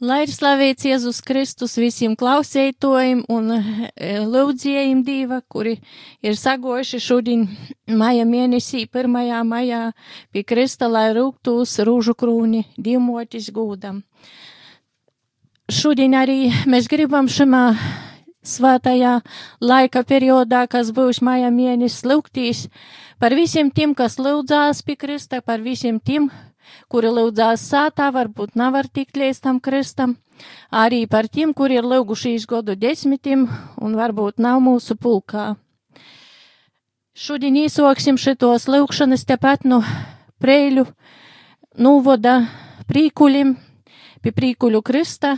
Lai ir slavēts Jēzus Kristus visiem klausētojiem un e, lūdzējiem dīva, kuri ir sagojuši šodien maija mēnesī, 1. maijā pie Krista, lai rūgtūs rūžu krūni divmotis gūdam. Šodien arī mēs gribam šimā svētajā laika periodā, kas būs maija mēnesis, lūgtīs par visiem tiem, kas lūdzās pie Krista, par visiem tiem, kuri lūdzās sātā, varbūt nevar tikt līdz tam kristam, arī par tiem, kuri ir lūgušies godu desmitim un varbūt nav mūsu pulkā. Šodien īsoksim šitos lūkšanas tepat no prēļu nūvoda prīkuļim, pie prīkuļu krista.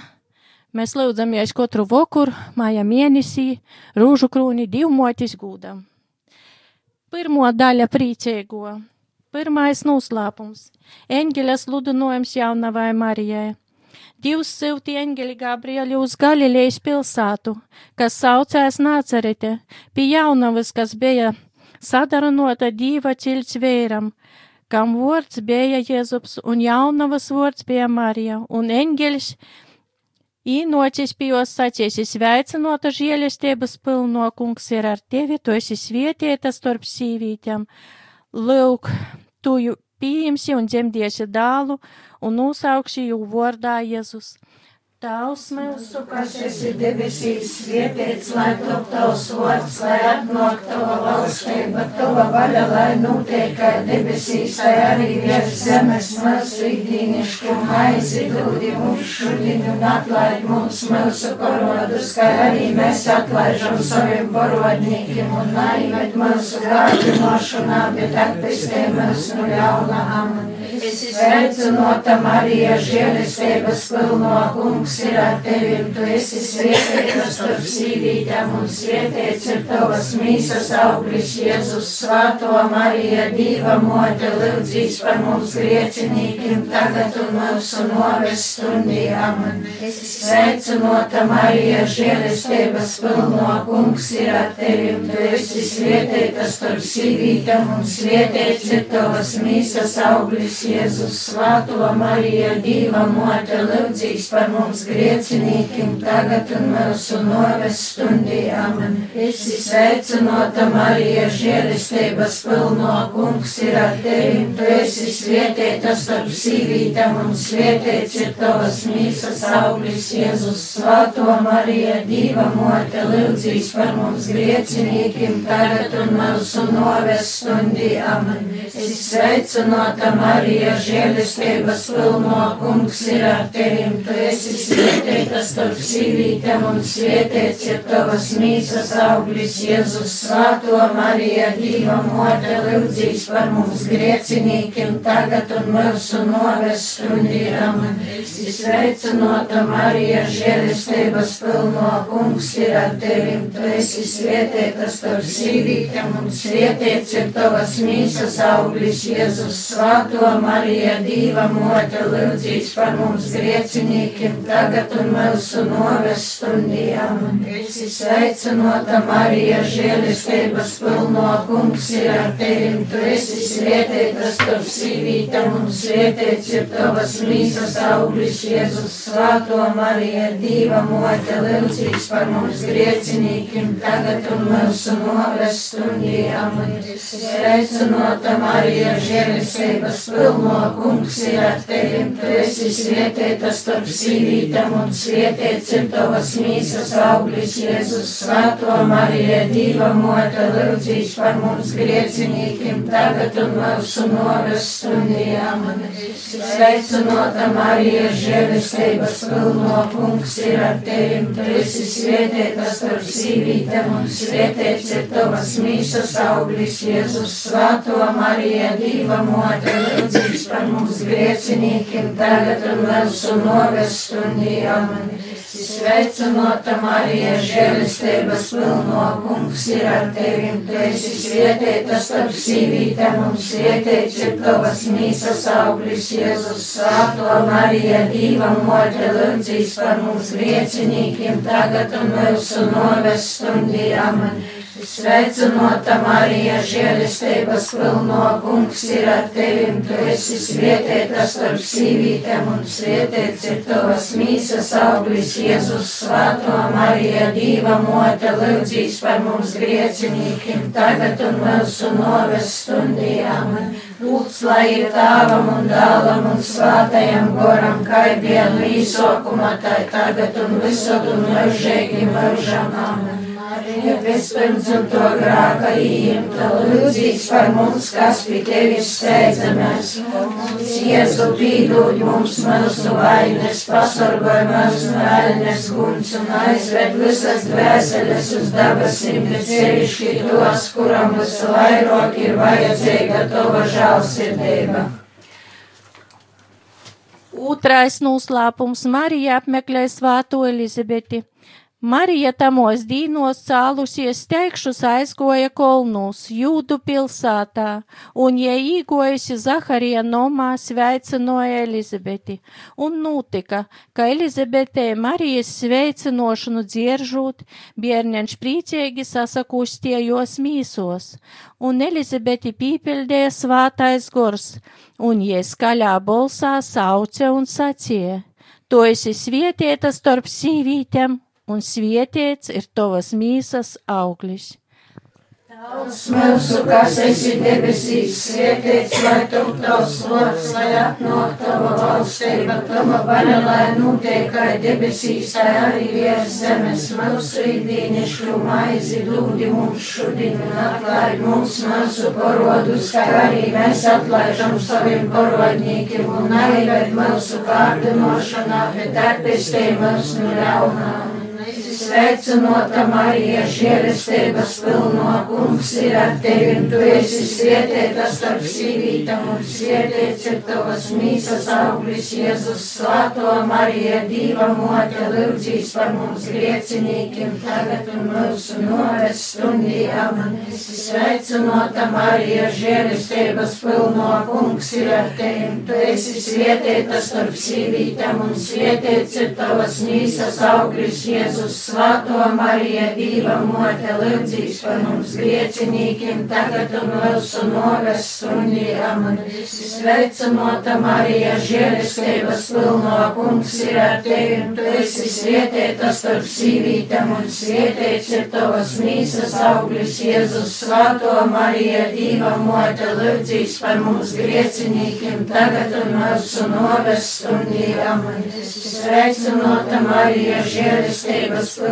Mēs lūdzamies katru vokuru, māja mēnesī, rūžu krūni divmotis gūdam. Pirmo daļa priecīgo. Pirmais noslēpums - eņģeļa sludinājums jaunavai Marijai. Divs silti eņģeļi Gabrieli uz Galilejas pilsētu, kas saucās Nācerete, pie jaunavas, kas bija sadaranota dīva ķilts vēram, kam vārds bija Jēzups, un jaunavas vārds bija Marija, un eņģeļs īnocis pie jos sacīs, sveicinota žēlestības pilno kungs ir ar tevi, tu esi svietieta starp sīvītēm. Lūk, tu pieņemsi un dzemdiesi dālu un nosaukši jū vārdā Jēzus. Tavs mūsu, kas esi debesīs, svētīts, lai top tavs vārds, lai atnāk tava valstība, tava vaļa, lai notiek kā debesīs, lai arī virs zemes mūsu ikdīnišku maizi dūdi mums šodien un atlaid mums mūsu parodus, kā arī mēs atlaižam saviem parodnīkiem un laimēt mūsu gādinošanā, bet atpestē mūsu no ļauna amen. Sveicinota Marija, žēlestības pilno kungs ir ar tevi, tu esi svētīta starp sīvītēm un svētīts ir tavas mīsas auglis Jēzus. Svāto Marija, Dīva mote, lūdzīs par mums griecinīkiem tagad un mūsu noves stundī. Amen. Sveicinota Marija, žēlestības pilno kungs ir ar tevi, tu esi svētīta starp sīvītēm un svētīts ir tavas mīsas auglis Jēzus, Svēto Mariju, Dieva mote, lūdzīs par mums griecinīkim tagad un mūsu noves stundī. Amen. Esi sveicinota Marija, žēlistības pilno kungs ir ar tevi. Tu esi svietieta starp sīvītam un svietiets ir tavas mīsas auglis Jēzus, Svēto Mariju, Dieva mote, lūdzīs par mums griecinīkim tagad un mūsu noves stundī. Amen. Esi sveicinota Marija. Marija, žēlistības pilno kungs ir ar tevim, tu esi svētīta starp sīvītēm un svētīts ir tavas mīsas auglis Jēzus Svēto Marija, Dīva mote, lūdzīs par mums griecinīkiem tagad un mūsu noves stundījām. Sveicinota Marija, žēlistības pilno kungs ir ar tevim, tu esi svētīta starp sīvītēm un svētīts ir tavas mīsas auglis Jēzus Svēto Marija, Dīva mote, lūdzīs par mums griecinīkiem, tagad un mūsu noves stundījām. Esi sveicinota Marija, žēlistības pilno kungs ir ar tevim, tu esi svētītas starp sīvītam un svētīts ir tavas mīsas auglis Jēzus Svāto Marija, Dīva mote, lūdzīs par mums griecinīkiem, tagad un mūsu noves stundījām. Sveicinota Marija, žēlistības pilno kungs ir ar tevim, tu esi svietieta starp sīvītam un ir tavas mīsas auglis Jēzus Svēto Marija, Dīva mote, lūdzīs par mums griecinīkim tagad un mūsu noves stundījām. Sveicinota Marija, žēlistības pilno kungs ir ar tevim, tu esi svietieta starp sīvītam un ir tavas mīsas auglis Jēzus Svēto Marija, Dīva mote, lūdzīs par mums griecinīkiem tagad un mūsu novestundījām. Sveicinota Marija, žēlistības pilno kungs ir ar tevim, tu esi svietieta starp sīvītēm un svietiets ir tavas mīsas auglis Jēzus Svēto Marija, Dīva mote, lūdzīs par mums griecinīkiem tagad un mūsu novestundījām. Sveicinota Marija, žēlistības pilno kungs ir ar tevim, tu esi svietēta starp sīvītēm un svietēts ir tavas mīsas auglis Jēzus svāto Marija, Dīva mote, lūdzīs par mums griecinīkim tagad un mūsu noves stundījām. Lūdz, lai ir tāvam un dālam un svātajam goram, kā ir dienu īsokumā, tā tagad un visur un mūžīgi mūžam. Amen. Un to grāka īmta, lūdzīs par mums, kas pie tevis steidzamies. Jēzu pīdūļ mums mūsu vainas, pasargoj mūsu vēlnes guns un aizved visas dvēseles uz dabasim, bet sevišķi tos, kuram visvairāk ir vajadzīga tava žālsirdība. Otrais noslēpums Marija apmeklē svāto Elizabeti. Marija tamos dīnos cālusies steigšus aizgoja kolnūs Jūdu pilsātā, un, ja īgojusi Zaharija nomā, sveicinoja Elizabeti, un notika, ka Elizabetē Marijas sveicinošanu dzieržūt, bērniņš priecīgi sasakustie-jos mīsos, un Elizabeti pīpildēja svātais gors, un jie skaļā bolsā sauce un sacīja, tu esi svietieta starp sīvītēm, un svietiets ir tavas mīsas auglis. Tavs mūsu, kas esi debesīs, svētīts, lai top tavs vārds, lai atnāk tava valstība, tava vaļa, lai notiek kā debesīs, tā arī virs zemes. Mūsu īdīnišu maizi dūdi mums šodien atlaid mums mūsu parodus, kā arī mēs atlaižam saviem parodņīkiem un neived mūsu kārdinošanā, bet atpestī mūs no ļaunām. Sveicinota Marija, žēlestības pilno kungs ir ar tevi, un tu esi svietietā starp sīvītam, un svietiets ir tavas mīsas auglis, Jēzus svāto Marija, Dīva mote, lūdzīs par mums griecinīkiem, tagad un mūsu noves stundī, amen. Sveicinota Marija, žēlestības pilno kungs ir ar tevi, un tu esi svietietā starp sīvītam, un svietiets ir tavas mīsas auglis, Jēzus Svētā Marija, Dieva mote, lūdzīs par mums griecinīkiem, tagad un mūsu noves stundījām. Sveicinota Marija, žēlestības pilno kungs ir ar tevi, un tu esi svietietā starp sīvītam, un svietiets ir tavas mīsas auglis, Jēzus. Svētā Marija, Dieva mote, lūdzīs par mums griecinīkiem, tagad un mūsu noves stundījām. Sveicinota Marija, žēlestības pilno kungs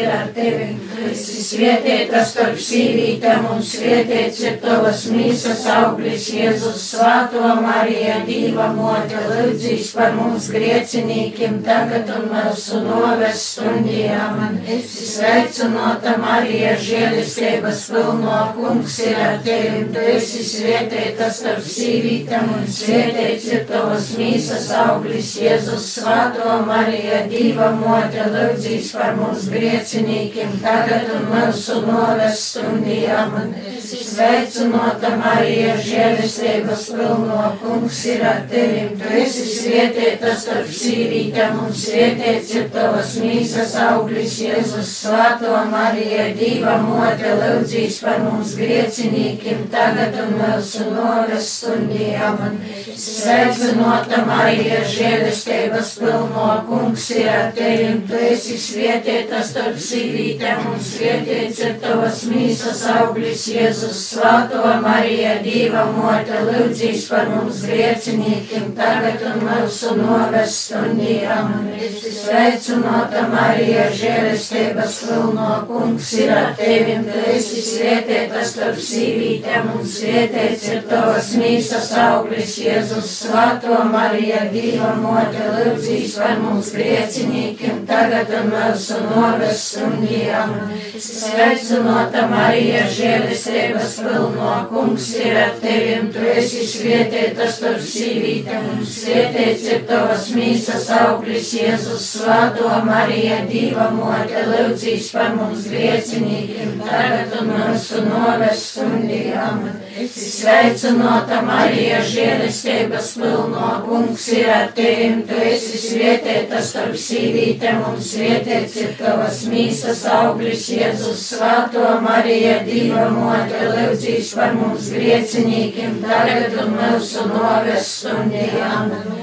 ir ar tevi. Esi svietietā starp sīvītēm un svietiets ir tavas mīsas auglis Jēzus svāto Marija Dīva mote lūdzīs par mums griecinīkiem tagad un mūsu noves stundījām. Esi sveicinota Marija žēlistības pilno kungs ir ar tevi. Tu esi svietietā starp sīvītēm un svietiets ir tavas mīsas auglis Jēzus svāto Marija Dīva mote lūdzīs lūdzīs par mums griecinīkiem, tagad un mūsu noves stundījām. Sveicinota Marija, žēlistības pilno. Kungs ir ar tevim, tu esi svietietā starp sīvītām un svietiets ir tavas mīsas auglis Jēzus svāto Marija, diva mote lūdzīs par mums griecinīkiem, tagad un mūsu noves stundījām. Sveicinota Marija, žēlistības pilno. Kungs ir ar tevim, tu esi svietietā starp sīvītēm un svietiets ir tavas mīsas auglis Jēzus svāto Marija Dīva mote lūdzīs par mums griecinīkiem tagad un mūsu noves stundījām. Sveicinota Marija žēlestības pilno kungs ir ar tevim, tu esi svietietā starp sīvītēm un svietiets ir tavas mīsas auglis Jēzus svāto Marija Dīva mote lūdzīs par mums griecinīkiem tagad un mūsu noves stundījām. Sveicinota Marija, žēlis žēlestības pilno. Kungs ir ar tevim, tu esi svietētas starp sīvītēm, un svietēts ir tavas mīsas auglis Jēzus svāto Marija, Dīva mote, lūdzīs par mums griecinīkiem, tagad un mūsu novest stundījām. Sveicinota Marija, žēlestības pilno. Kungs ir ar tevim, tu esi svietētas starp sīvītēm, un svietēts ir tavas mīsas auglis Jēzus svāto Marija, Dīva mote, lūdzīs par mums griecinīkiem, tagad un mūsu novest stundījām.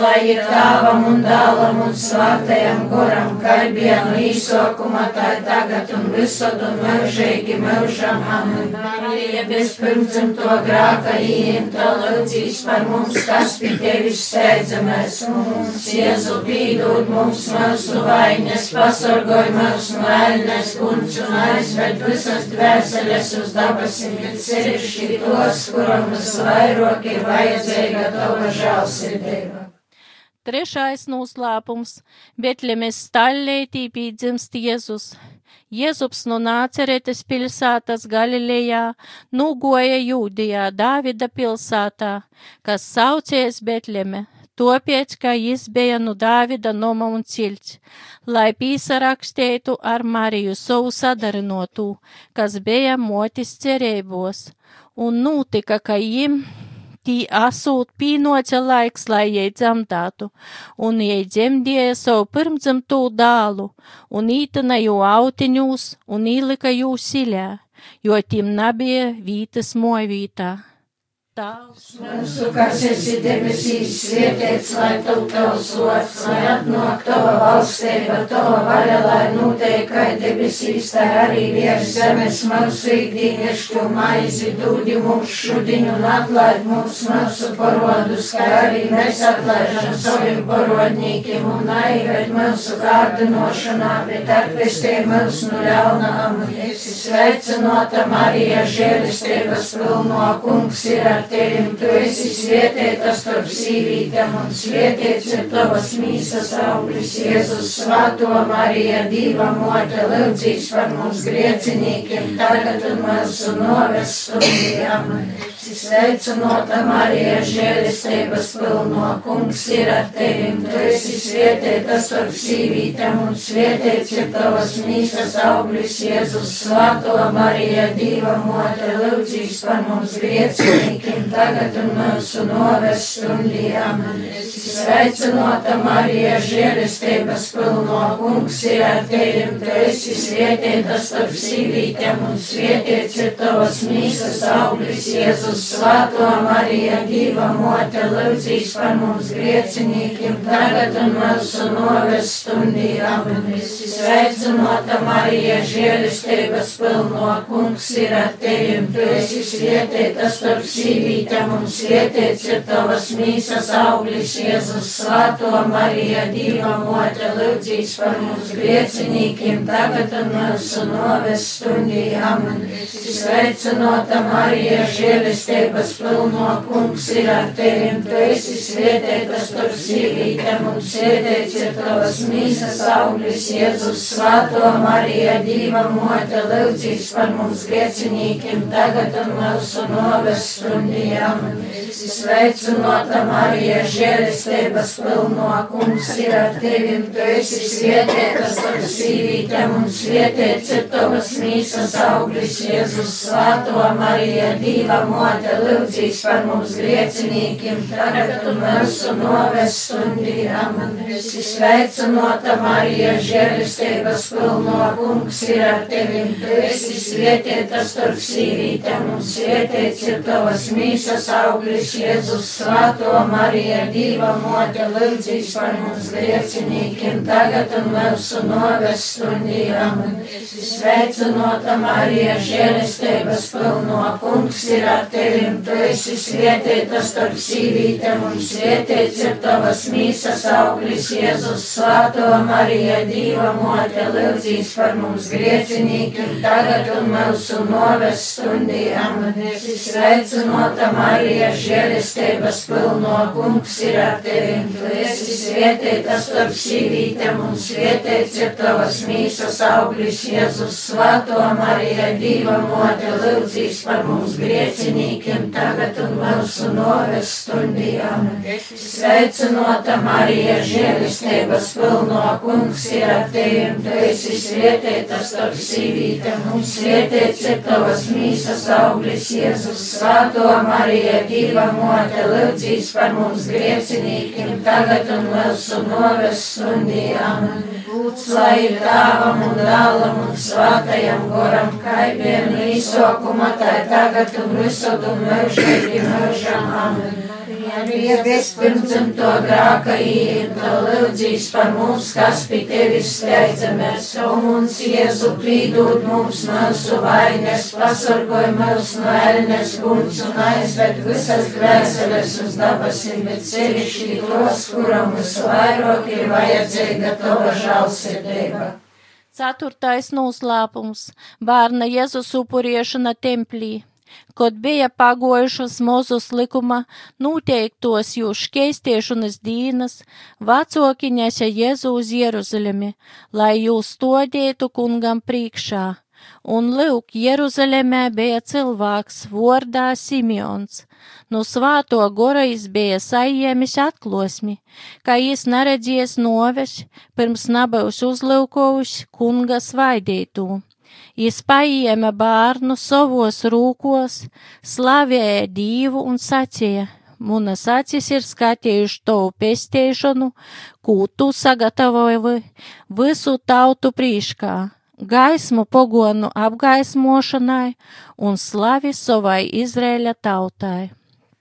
Lai ir tāvam un dālam un svātajam goram, kā ir vienu īsokuma, tā ir tagad un visad un mūžīgi mūžam. Amen. Marija bezpirmdzimto grāka īimta, lūdzīs par mums, kas pie tevis steidzamies. Mums, Jēzu, pīdūt mums mūsu vainas, pasargoj mūsu no ēnes kungs un aizved visas dvēseles uz dabasim, bet sevišķi tos, kuram visvairāk ir vajadzīga tava žēlsirdība. Trešais noslēpums - Betlemes staļļētī pīdzimst Jēzus. Jēzus no Nāceretes pilsētas Galilejā nūgoja Jūdijā, Dāvida pilsētā, kas saucies Betleme, topiec, ka jis bija no Dāvida noma un cilts, lai pīsarakstētu ar Mariju savu sadarinotu, kas bija motis cerībos, un notika, ka jim tī asūt pīnoca laiks, lai jai dzemdātu, un jai dzemdēja savu pirmdzimtū dālu, un ītana jū autiņūs, un īlika jū siļā, jo tim nabija vītas mojvītā. Tavs Mūsu, kas esi debesīs, svētīts, lai tu tavs vārds, lai atnāk tava valstība, tava vaļa, lai notiek, kā debesīs, tā arī virs zemes mūsu ikdienešu maizi, dūdi mums šodien un atlaid mums mūsu parodus, kā arī mēs atlaižam saviem parodnīkiem un naivēt mūsu kārdinošanā, bet atpestī mūs no ļaunām. Esi sveicinota Marija, žēlistības pilno kungs ir ar tevim, tu esi svietētas starp sīvītēm un svietēts ir tavas mīsas auglis, Jēzus svāto Marija, Dīva mote, lūdzīs par mums griecinīkiem, tagad un mūsu novestundījām. Sveicinota Marija, žēlistības pilno. Kungs ir ar tevim, tu esi svietētas starp sīvītēm un svietēts ir tavas mīsas auglis, Jēzus. Svāto Marija, Dīva mote, lūdzīs par mums griecinīkiem, tagad un mūsu novest stundījām. Sveicinota Marija, žēlistības pilno. Kungs ir ar tevim, tu esi svietētas starp sīvītēm un svietēts ir tavas mīsas auglis, Jēzus svāto Marija, Dīva mote, lūdzīs par mums griecinīkiem, tagad un mūsu novest stundījām. Sveicinota Marija, žēlistības pilno kungs ir ar tevim, tu esi svietētas starp sīvītēm un svietēts ir tavas mīsas auglis, Jēzus svāto Marija, Dīva mote, lūdzīs par mums griecinīkiem, tagad un mūsu novest stundījām. Sveicinota Marija, žēlistības pilno kungs ir ar tevim, tu esi svietētas starp sīvītēm un svietēts ir tavas mīsas auglis, Jēzus svāto Marija, Dīva mote, lūdzīs par mums griecinīkiem, tagad un mūsu novest stundījām. Sveicinota Marija, žēlistības pilno kungs ir ar tevim, tu esi svietētas starp sīvītēm un svietēts ir tavas mīsas auglis, Jēzus svāto Marija, Dīva mote, lūdzīs par mums griecinīkiem, tagad un mūsu novest stundījām. Sveicinota Marija, žēlistības pilno kungs ir ar tevim, tu esi svietētas starp sīvītēm un svietēts ir tavas mīsas auglis, Jēzus svāto Marija, Dīva mote, lūdzīs par mums griecinīkiem, tagad un mūsu novest stundījām. Sveicinota Marija, žēlistības pilno kungs ir ar tevim, tu esi svietētas starp sīvītēm un svietēts ir tavas mīsas auglis, Jēzus svāto Marija, Dīva mote, lūdzīs par mums griecinīkiem, tagad un mūsu novest stundījām. Sveicinota Marija, žēlistības pilno kungs ir ar tevim, tu esi svētītas starp sīvītēm un svētīts ir tavas mīsas auglis Jēzus Svēto Marija, Dieva mote, lūdzīs par mums griecinīkiem tagad un mūsu noves stundījām. Sveicinota Marija, žēlistības pilno kungs ir ar tevim, tu esi svētītas starp sīvītēm un svētīts ir tavas mīsas auglis Jēzus Svēto Marija, Dieva mote, lūdzīs par mums griecinīkiem tagad un mūsu noves stundījām. Lūdz, lai ir tēvam un dēlam un svātajam goram, kā vien īsokuma, tā tagad un visur un mūžīgi mūžam. Amen. Marija, bezpirmdzimto grāka īrta, lūdzīs par mums, kas pie tevis steidzamies, un mums Jēzu pīdūt mums mūsu vainas, pasargoj mūs no ēnes guns un aizved visas dvēseles uz dabasim, bet sevišķi tos, kuram visvairāk ir vajadzīga tava žālsirdība. Ceturtais noslēpums - bērna Jēzus upuriešana templī. Kad bija pagojušas Mozus likuma noteiktos jū škeistiešanas dīnas, vecāki neša Jēzu uz Jeruzalemi, lai jūs stodētu kungam priekšā. Un lūk, Jeruzalemē bija cilvēks vārdā Simeons. No svāto gora jis bija saiemis atklosmi, kā jis neredzies noveš, pirms nabaus uzlūkojuši kunga svaidītū. Jis paīma bērnu savos rūkos, slavēja dievu un sacīja: Munas acis ir skatījuši tavu pestēšanu, ko tu sagatavoji visu tautu prīškā, gaismu pogonu apgaismošanai un slavi savai Izrēļa tautai.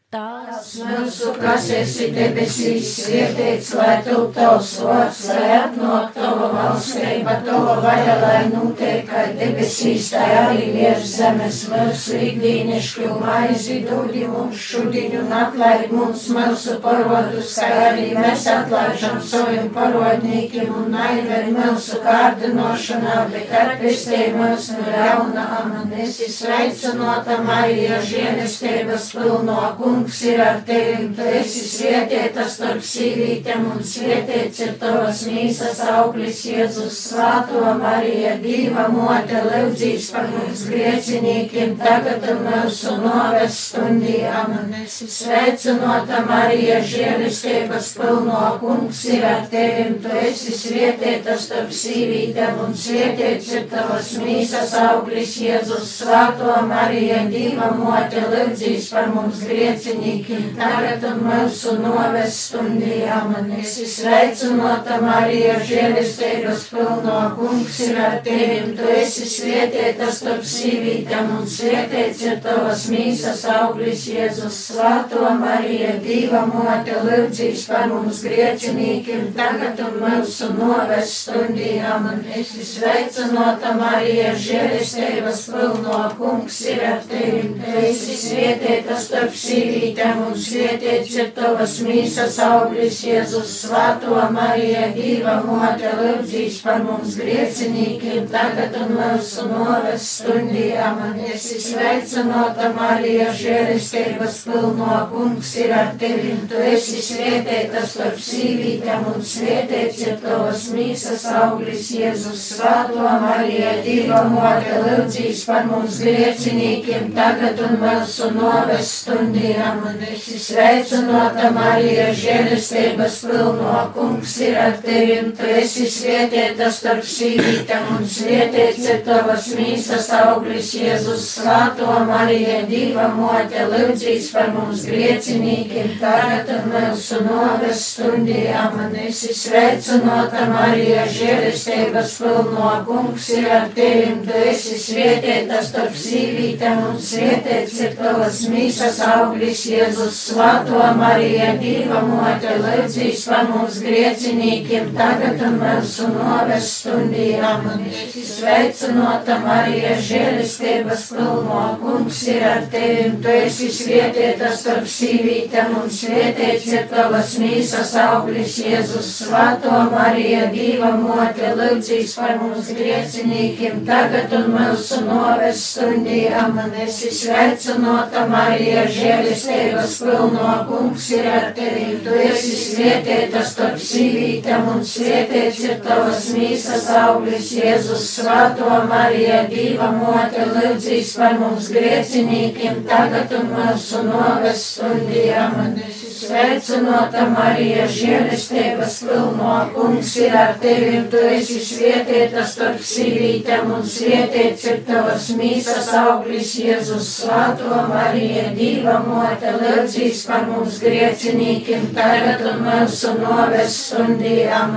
Tās mūsu, kas esi debesīs, svētīts, lai tu tavs vārds, lai atnāk tava valstība, tava vaļa, lai notiek, kā debesīs, tā arī virs zemes mūsu ikdīnišķu maizi dūdi mums šodien un atlaid mums mūsu parodus, kā arī mēs atlaižam saviem parodnīkiem un aizved mūsu kārdinošanā, bet atpestī mūs no jauna, amen. Esi sveicinota Marija, žienestības pilno kungu kungs ir ar tevi, tu esi svētītas starp sīvītēm un svētīts ir tavas mīsas auglis Jēzus svāto Marija, Dīva mote, lūdzīs par mums griecinīkiem, tagad mūsu noves stundī, amen. Sveicinota Marija, žēlistības pilno kungs ir ar tevi, tu esi svētītas starp sīvītēm un svētīts ir tavas mīsas auglis Jēzus svāto Marija, Dīva mote, lūdzīs par mums griecinīkiem grēciniekiem, tagad un mūsu noves stundījām. Esi sveicinota Marija, žēlistības pilno kungs ir ar tevim, tu esi svietieta starp sīvītām un svietiets ir tavas mīsas auglis Jēzus svāto Marija, Dīva mote, lūdzīs par mums grēciniekiem, tagad un mūsu noves stundījām. Esi sveicinota Marija, žēlistības pilno kungs ir ar tevim, tu esi svietieta starp sīvītām svētītam un svētīts ir tavas mīsas auglis Jēzus Svēto Marija, Dīva mote, lūdzīs par mums griecinīkiem, tagad un mūsu noves stundījām, un esi sveicinota Marija, žēlistības pilno kungs ir ar tevim, tu esi svētītas starp sīvītam un svētīts ir tavas mīsas auglis Jēzus Svēto Marija, Dīva mote, lūdzīs par mums griecinīkiem, tagad un mūsu noves stundījām man esi sveicinota Marija, žēlestības pilno. Kungs ir ar tevim, tu esi svietieta starp sīvītam un svietiets ir tavas mīsas auglis. Jēzus svāto Marija, diva mote, lūdzīs par mums griecinīkiem, tagad un mūsu noves stundījā, man esi sveicinota Marija, žēlestības pilno. Kungs ir ar tevim, tu esi svietieta starp sīvītam un svietiets ir tavas mīsas auglis kungs Jēzus Svēto Mariju, Dieva mote, lūdzīs par mums griecinīkiem, tagad un mūsu noves stundījām. Sveicinota Marija, žēlistības pilno, kungs ir ar tevim, tu esi svietieta starp sīvītēm un svietiets ir tavas mīsas auglis Jēzus Svēto Mariju, Dieva mote, lūdzīs par mums griecinīkiem, tagad un mūsu noves stundījām. Sveicinota Marija, žēlistības žēlistības pilno kungs ir ar tevi. Tu esi svietētas starp sīvītēm un svietēts ir tavas mīsas auglis Jēzus Svēto Marija Dīva mote lūdzīs par mums griecinīkiem tagad un mūsu noves stundījām. Sveicinota Marija, žēlistības pilno kungs ir ar tevi, tu esi svietieta starp sīvītēm un svietiets ir tavas mīsas auglis Jēzus Svēto Marija, Dīva mote, lūdzīs par mums griecinīkiem tagad un mūsu noves stundījām.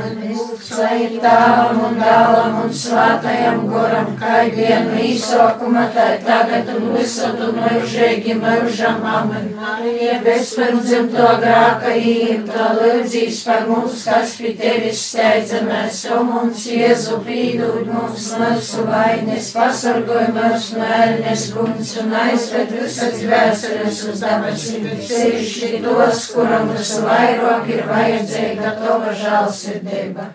Lai tāvam un dālam un svātajam goram, kā vienu īsokuma, tā tagad un visadu mūžīgi mūžam, amen. Marija, bezpērdzim to agrākajiem, to lūdzīs par mums, kas pie tevis steidzamies, o mums Jēzu pīdūt mums mūsu vainas, pasargoj mūs no ēļnes guns un aizved visas dvēseles uz dabasīm, sevišķi tos, kuram visvairāk ir vajadzīga tava žālsirdība.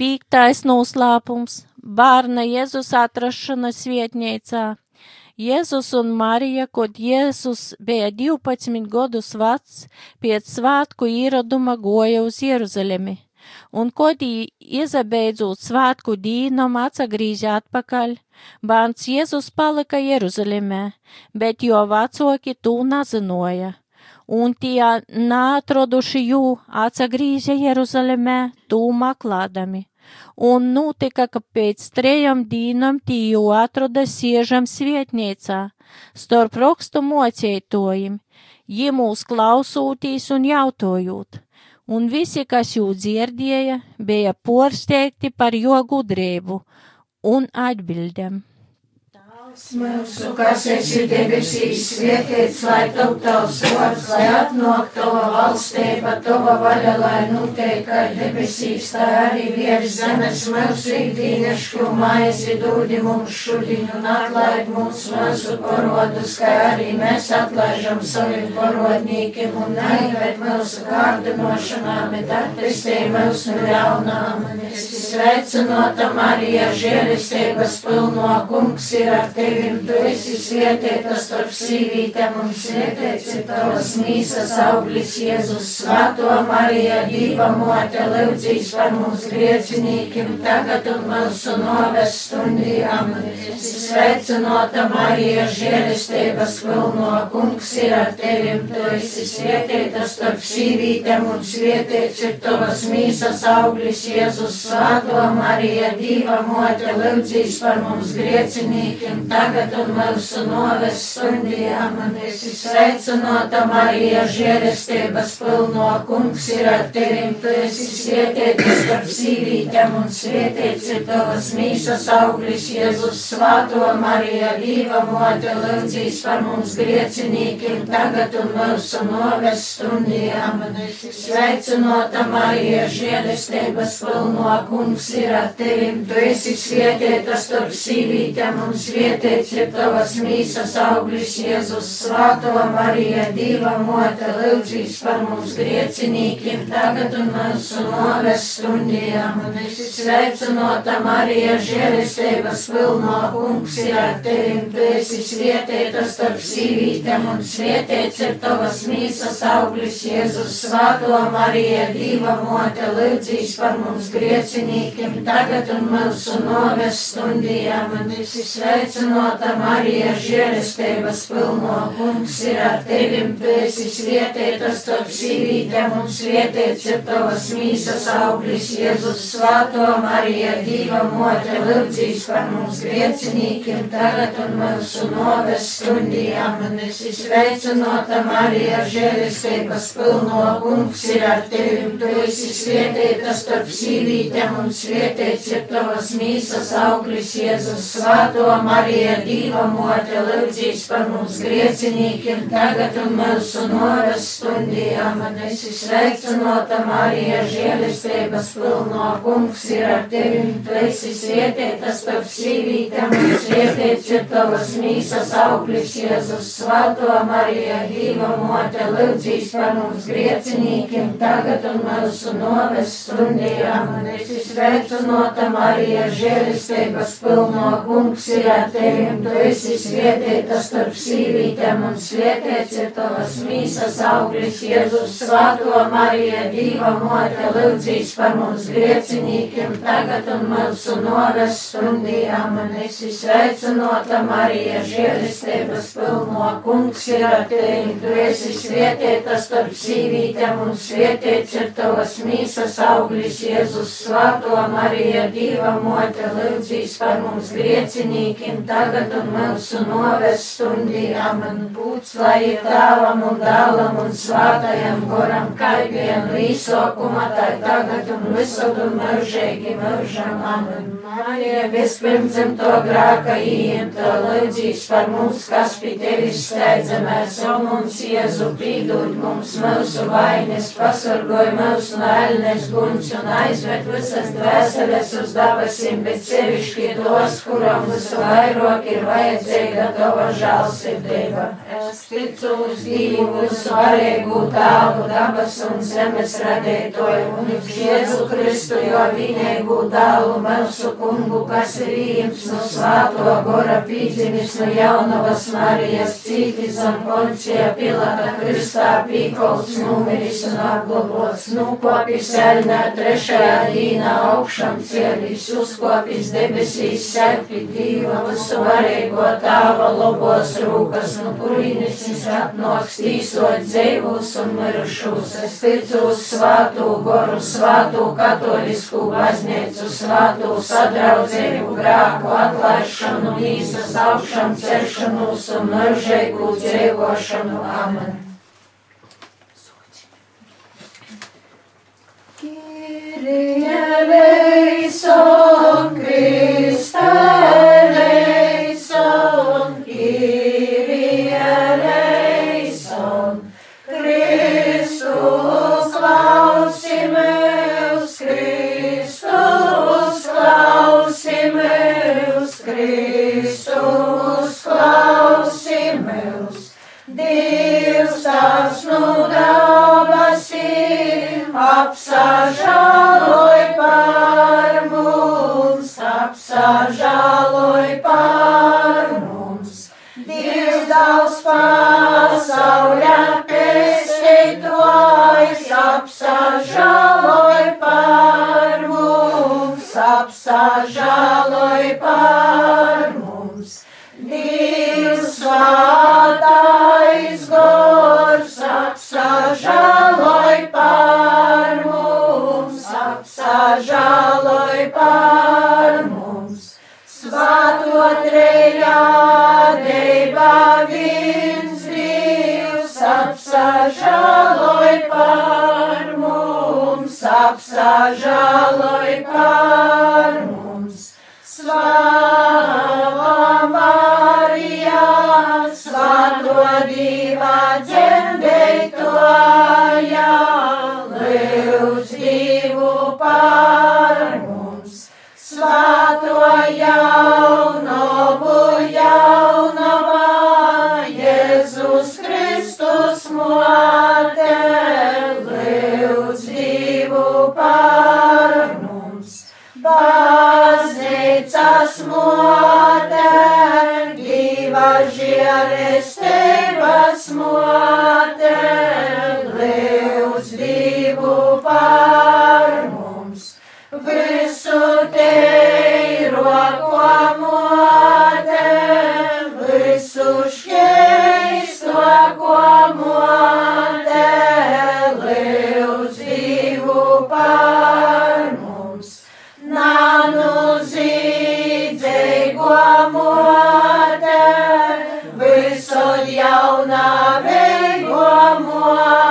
Pīktais noslēpums - bērna Jēzus atrašanas vietniecā. Jēzus un Marija, kad Jēzus bija 12 gadus vecs, pēc svētku ieraduma goja uz Jeruzalemi, un kad iezabeidzot svētku dīnam atsagrīža atpakaļ, bērns Jēzus palika Jeruzalemē, bet jo vecāki to nezinoja. Un tie neatroduši jū atsagrīža Jeruzalemē, tū meklēdami un notika, ka pēc trejām dīnām tīju atroda siežam svietniecā, starp rakstu mocētojim, jie mūs klausūtīs un jautojot, un visi, kas jū dzirdēja, bija porsteigti par jo gudrību un atbildēm. Mūsu, kas esi debesīs, svētīts, lai top tavs vārds, lai atnāk tava valstība, tava vaļa, lai notiek kā debesīs, tā arī virs zemes mūsu ikdienešku maizi dūdi mums šodien un atlaid mums mūsu parodus, kā arī mēs atlaižam saviem parodnīkiem un neived mūsu kārdinošanā, bet attestē mūsu ļaunām. Sveicinota Marija, žēlistības pilno kungs ir ar tevi tevim, tu esi svietietās starp sīvītēm un svietiets ir tavas mīsas auglis Jēzus Svēto Marija, Dīva mote, lūdzīs par mums griecinīkim tagad un mūsu noves stundījām. Sveicinota Marija, žēlistības pilno kungs ir ar tevim, tu esi svietietās starp sīvītēm un svietiets ir tavas mīsas auglis Jēzus Svēto Marija, Dīva mote, lūdzīs par mums griecinīkim tagad un mūsu noves stundījām, un esi sveicinota Marija, žēlestības pilno. Kungs ir ar tevim, tu esi svietētis starp sīvītēm, un svietēts ir tavas mīsas auglis, Jēzus svāto Marija, Dīva mote, lūdzīs par mums griecinīkiem, tagad un mūsu noves stundījām, un esi sveicinota Marija, žēlestības pilno. Kungs ir ar tevim, tu esi svietētas starp sīvītēm un Svētīts tavas mīsas auglis, Jēzus, Svāto Marija, Dieva mote, lūdzīs par mums griecinīkiem, tagad un mūsu noves stundījām. Un esi sveicinota Marija, žēlistības pilno kungs ir ar tevim, tu esi svietētas starp sīvītēm, un tavas mīsas auglis, Jēzus, Svāto Marija, Dieva mote, lūdzīs par mums griecinīkiem, tagad un mūsu noves stundījām. Un esi sveicinota Svētā Marija, žēlestības pilno. Kungs ir ar tevim, tu esi svietētas starp sīvītēm un svietēts ir tavas mīsas auglis, Jēzus Svētā Marija, Dīva mote, lūdzīs par mums griecinīkiem tagad un mūsu noves stundījām, un esi sveicinota Marija, žēlestības pilno. Kungs ir ar tevim, tu esi svietētas starp sīvītēm un svietēts ir tavas mīsas auglis, Jēzus Svētā Marija. Marija, Dīva mote, lūdzīs par mums griecinīkiem, tagad un mūsu noras stundījām, un esi sveicinota Marija, žēlistības pilno. Kungs ir ar tevim, tu esi svietētas starp sīvītām, un svietēts ir tavas mīsas auglis, Jēzus. Svēto Marija, Dīva mote, lūdzīs par mums griecinīkiem, tagad un mūsu noras stundījām, un esi sveicinota Marija, žēlistības pilno. Kungs ir ar tevim. Tevim, tu esi svietēta starp sīvītēm un svietēts ir tavas mīsas auglis, Jēzus Svēto Marija, Dīva Mote, lūdzīs par mums griecinīkiem, tagad un mūsu noras stundījām, un esi sveicinota Marija, žēlistības pilno. Kungs ir ar tevi, tu esi svietēta starp sīvītēm un svietēts ir tavas mīsas auglis, Jēzus Svēto Marija, Dīva Mote, lūdzīs par mums griecinīkiem, tagad un mūsu noras stundījām, un būts, lai tēvam un dēlam un svātajam goram, kā vienu īsokuma, tā tagad un visur un mūžīgi mūžam. Amen. Marija, vispirms to grāka īņemta, lūdzīs par mums, kas pie tevis steidzamies, un mums Jēzu pīdūt mums mūsu vainas, pasargoj mūsu no ēlnes guns un aizved visas dvēseles uz dabasim, bet sevišķi tos, kuram visvairāk ir vajadzīga tava žālsirdība. Es ticu uz Dievu, svarīgu tāvu dabas un zemes radītoju, un uz Jēzu Kristu, jo vienīgu dālu mūsu kungu, kas ir īms no svāto gora pīdzimis no jaunavas Marijas cītis un poncija pilata Kristā pīkols numeris un apglobots, nukopis elnā trešajā dīnā augšam cielis, uzkopis debesīs serpi Dieva visu varīgo tāva lobos rūkas, no kurīnis viņš atnoks tīsot dzīvus un mirušus. Es ticu uz svātu goru, svātu katolisku baznīcu, svātu sadraudzību, grāku atlaišanu, mīsas augšanu, ceršanos un mūžīgu dzīvošanu. Amen. Kyrie eleison, Christe Nu dabasim, apsažaloj par mums, apsažaloj par mums. Dievs daudz pasaulē pestītojas, apsažaloj par mums, apsažaloj mums, apsažaloj par mums. Slava mote, lūdz divu par one.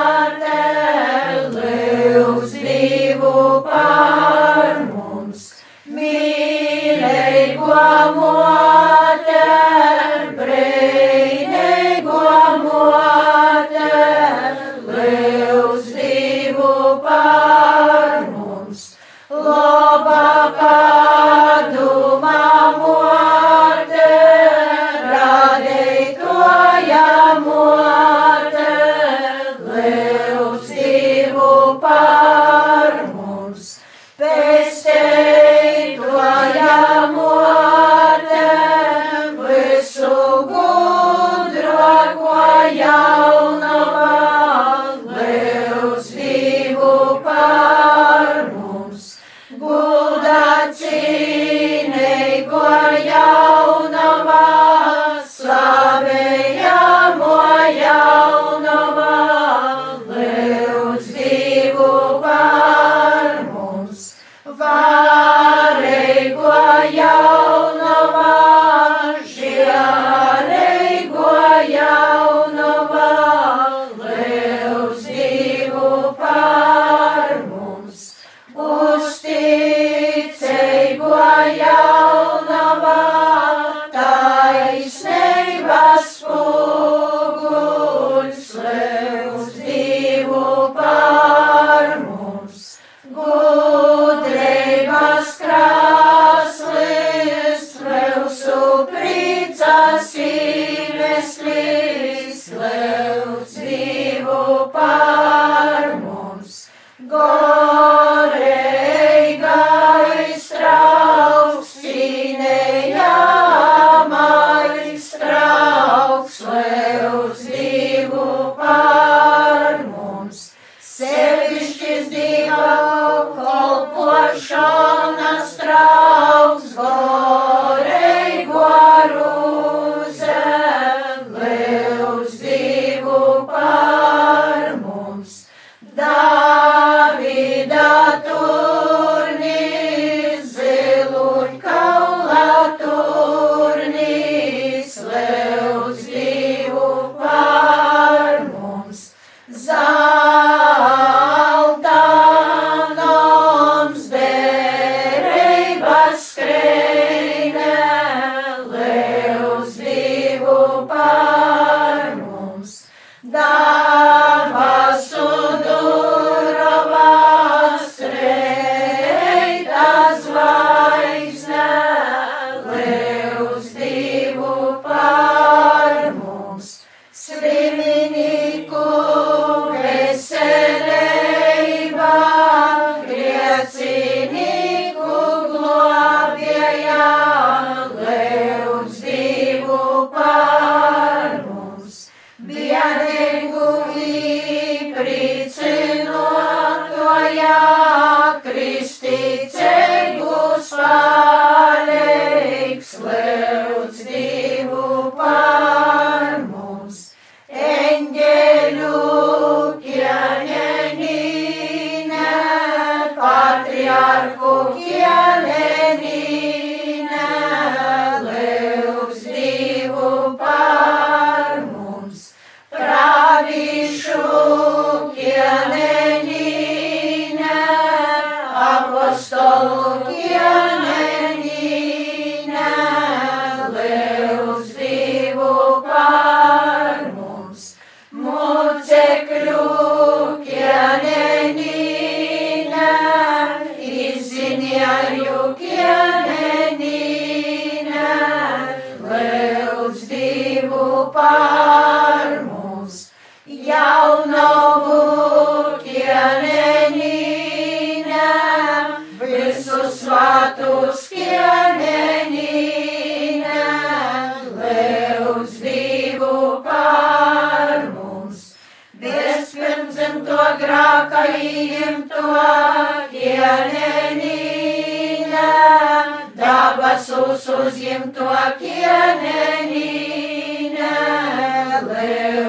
Yemtua Kianenina, Daba Sosos Leu.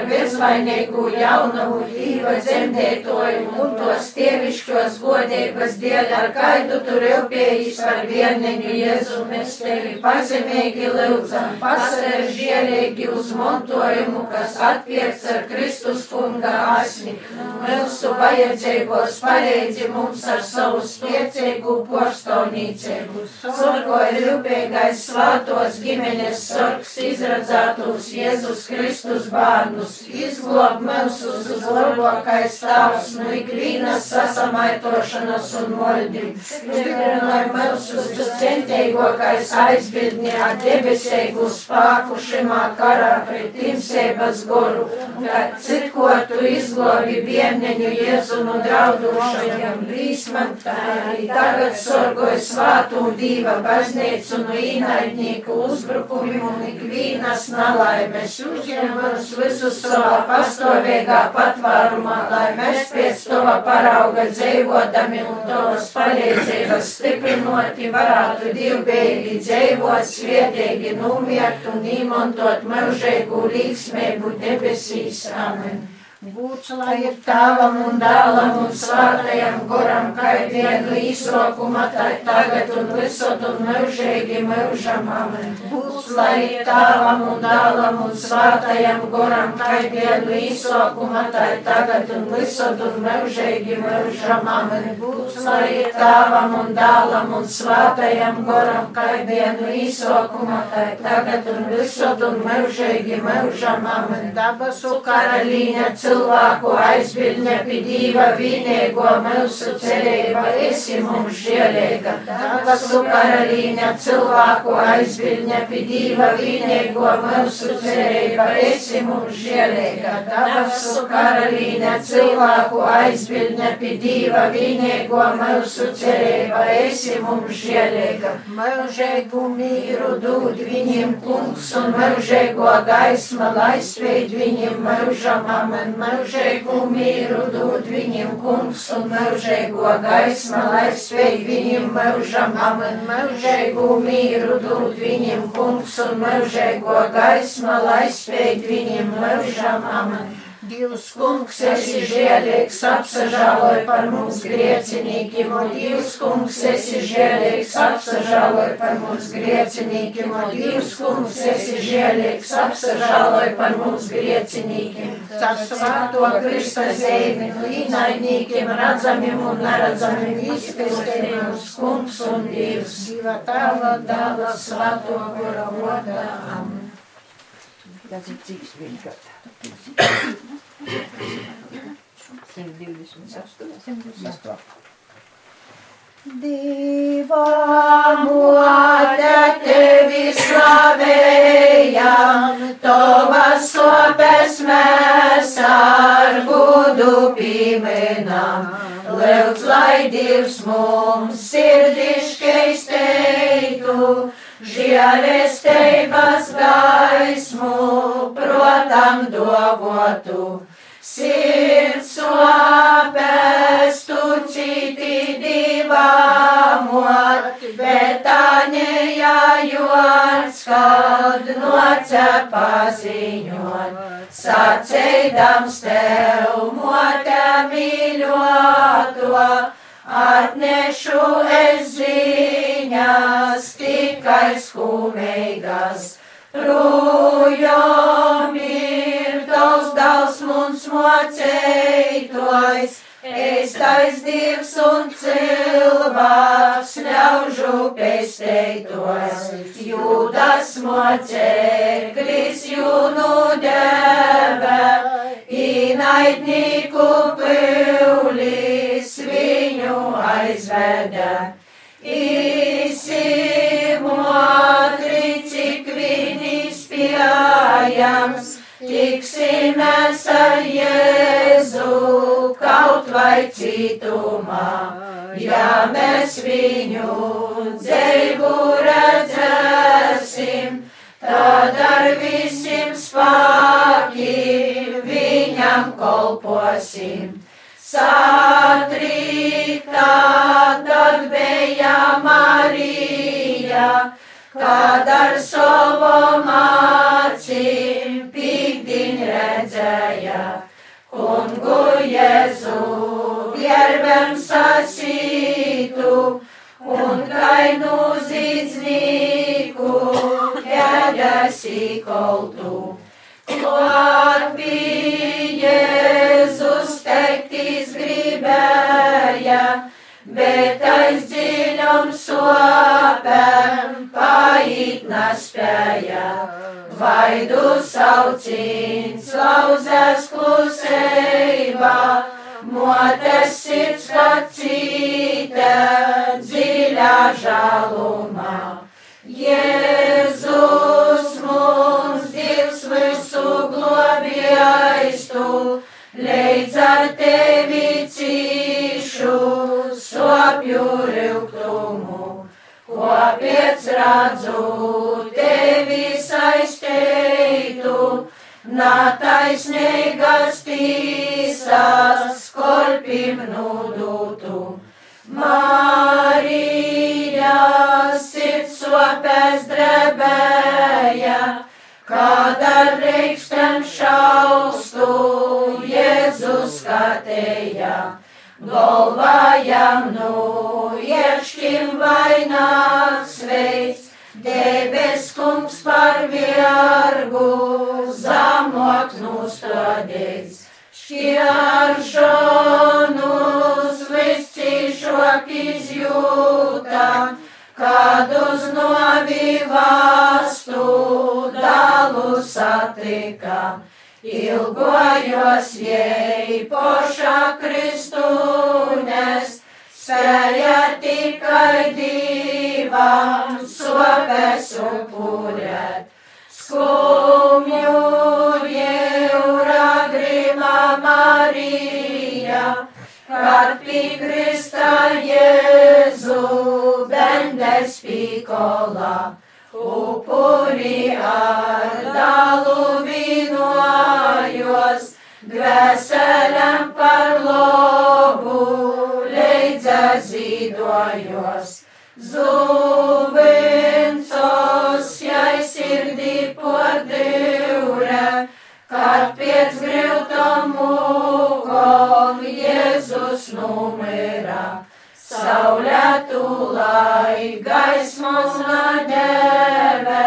Vīnoja ar bezvainīgu jaunavu dīva dzemdētoju un tos ar kaidu tu rūpējies par vieneņu Jēzu. Mēs tevi pazemīgi lūdzam, pasaržielīgi uz montojumu, kas atpierts ar Kristus kunga asni. Mūsu vajadzībos palīdzi mums ar savu spēcīgu porstāvnīcību. Sorgoja rūpīgais svātos ģimenes sorgs izradzētos Jēzus Kristus bērnus. Izglob mūsus uz labākais stāvs no ikvienas sasamaitošanas un moldības. Stiprinoj mūsus uz centīgākais aizbildni ar debesīgu spāku šimā karā pret timsības goru, kad citko tu izglobi bērneņu Jēzu no draudošajiem brīsmam, arī tagad sorgoja svātu dīva baznīcu no īnaidnieku uzbrukumiem un ikvīnas nalaimes. Uzņem mums visus savā pastāvīgā patvārumā, lai mēs pēc tava parauga dzīvodami un tavas palīdzības stiprinoti varētu divbēgi dzīvot, sviedīgi numiert un īmontot mūžīgu līgsmību debesīs. Amen. Būts lai ir tāvam un dēlam un svātajam goram, kā vienu īsokuma, tā tagad un visot un mūžīgi mūžam. Būts lai ir tāvam un dēlam un svātajam goram, kā vienu īsokuma, tā tagad un visot un mūžīgi mūžam. Būts lai ir tāvam un dēlam un svātajam goram, kā vienu īsokuma, tā tagad un visot un mūžīgi mūžam. Dabasu Karalīne cilvēku aizbildņa pidīva vienīgo mūsu cerība, esi mums žēlīga. Dabasu karalīne cilvēku aizbildņa pidīva vienīgo mūsu cerība, esi mums žēlīga. Dabasu karalīne cilvēku aizbildņa pidīva vienīgo mūsu cerība, esi mums žēlīga. Mūžēgu mīru dod viņiem kungs un mūžēgo gaisma, lai sveid viņiem mūžam, amen mūžēgu mīru dod viņiem kungs un mūžēgo gaisma, lai sveik viņiem mūžam, amen mūžēgu mīru dod viņiem kungs un mūžēgo gaisma, lai sveik viņiem mūžam, amen. Dievs Kungs, esi žēlīgs, apsažāloj par mums griecinīkiem, un Dievs, kungs, esi žēlīgs, apsažāloj par mums griecinīkiem, un Dievs, kungs, esi žēlīgs, apsažāloj par mums griecinīkiem. Caur svāto Krista zīmi, no īnaidniekiem redzamiem un neredzamiem izkristējums, kungs un Dievs, Dieva tava dāvā svāto gora vodā. Amen. Tas ir cik vienkārši. 128. Dieva mote tevi slavējam, tavas sopes mēs ar gudu pieminam. Lūdz, lai Dievs mums sirdiškais teitu, žēlestības gaismu protam dovotu. Sirds sopes tu citi divamot, bet Anija jords, kad noce paziņot. Sacēdams tev mote mīļoto, atnešu es ziņas tikai skumīgas. Rujom ir tavs dāls mums moceitojs, es tais dievs un cilvēks ļaužu pesteitojs. Jūdas moceklis citumā. Ja mēs viņu dzīvu redzēsim, tad ar visiem spēkiem viņam kolposim. Satrīktā tad bija Marija, kad ar savam acīm pīkdiņ redzēja. Kungu Jēzu gerbem sasītu un kainu zīdznieku kēdēs įkoltų. Klāt bija Jēzus teiktis gribēja, bet aiz dziļam sopēm paiet nespēja. Vaidu saucīns, lauzēs klusībā, motes sirds kacīte dziļā žalumā. Jēzus mums Dievs visu globējais tu, leidz ar tevi cīšu sopju riltumu. Kāpēc redzu tevi saisteitu, nataisnīgas tīsas skolpim nudūtu. Marija sirds sopēs drebēja, kad ar reikštem šaustu Jēzus skatēja. Golvājam nu ieškim vaināks veids, debes kungs par viergu zamok nustādīts. Šķiaršonus viscišok izjūta, kad uz novīvastu dalu satika. Ilgojos jai pošā Kristūnes, spēja tikai divam sopes upurēt. Skumju jūra grima Marija, kad pikrista Jēzu bendes pikola. Upuri ar dalu vienojos, dvēselēm par lobu leidza zīdojos. Zuvincos, jai sirdī podīure, kad pēc griltom mūkom Jēzus numira. Saulē tūlai gaismas nadēvē,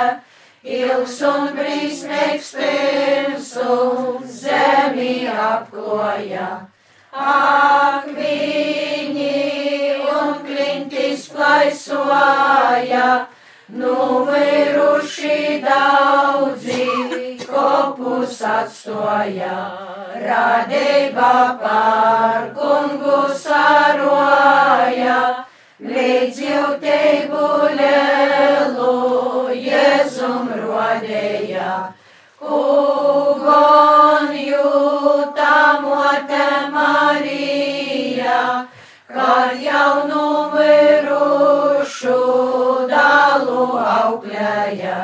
ilgs un brīsmīgs pirms un zemi apkloja. Ak, viņi un klintis plaisoja, numiruši daudzi kopus atstoja. Radība par kungu saroja, līdz jūtību lielu Jēzum rodēja. Kugon jūtamote Marija, kad jau numirušu dalu auklēja.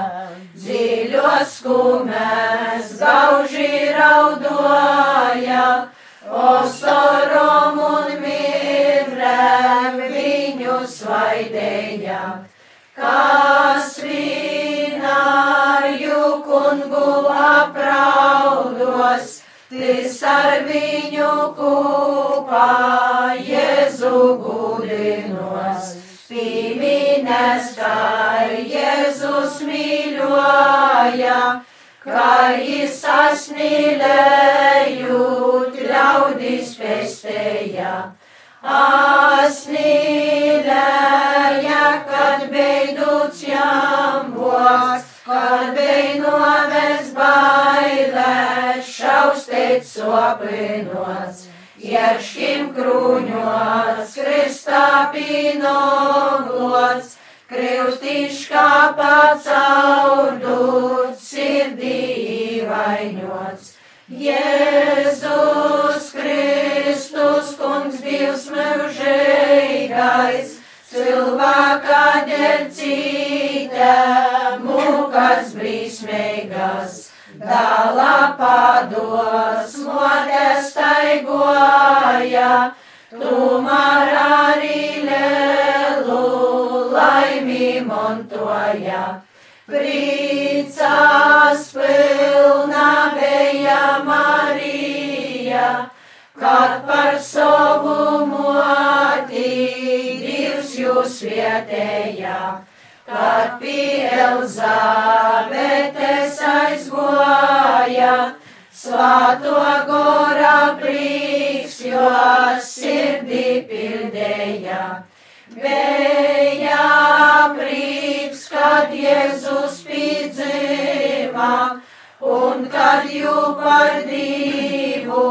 Dziļos kumēs gauži raudoja, osorom un mirrēm viņu svaidēja. Kas vīnāju kungu apraudos, tis ar viņu kopā Jēzu gudinos. Pīmines, kā Jēzus mīļoja, kā jis asmīlējot ļaudis pestēja. Asmīlēja, kad beiduts jām voks, kad beidoves bailē, šaustēt sopinots. Ķerškim krūņots, kristā pīnoglots, krivtiškā pacaurdut, sirdī vainots. Jēzus Kristus, kungs Dievs mūžīgais, cilvēka cita, mūkas brīsmīgas, dālā pados, motes taigoja, tomēr arī lielu laimi montoja. Priecās pilna bija Marija, kad par savu Dievs jūs vietēja, kad pie Elzabetes aizgoja, svāto gora prieks, jo sirdī pildēja. Bija prieks, kad Jēzus piedzima, un kad jū par divu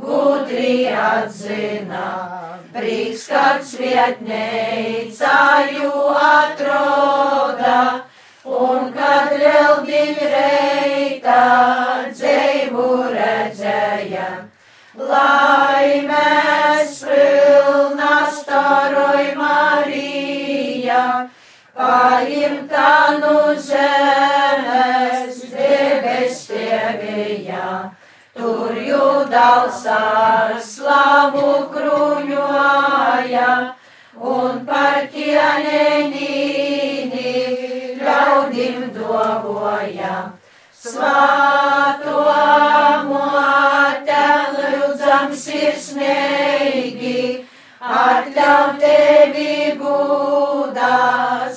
gudri atzina. Prieks, kad svietneica jū atroda, un kad lieldiņ reita dzīvu redzēja. Laimēs pilna staroj Marija, paimta no zemes debes tievija. Tur jūdals ar slavu kruņoja, un par ķienenīni ļaudim dovoja. Svāto mote lūdzam sirsnīgi, atļauj tevi gūdā,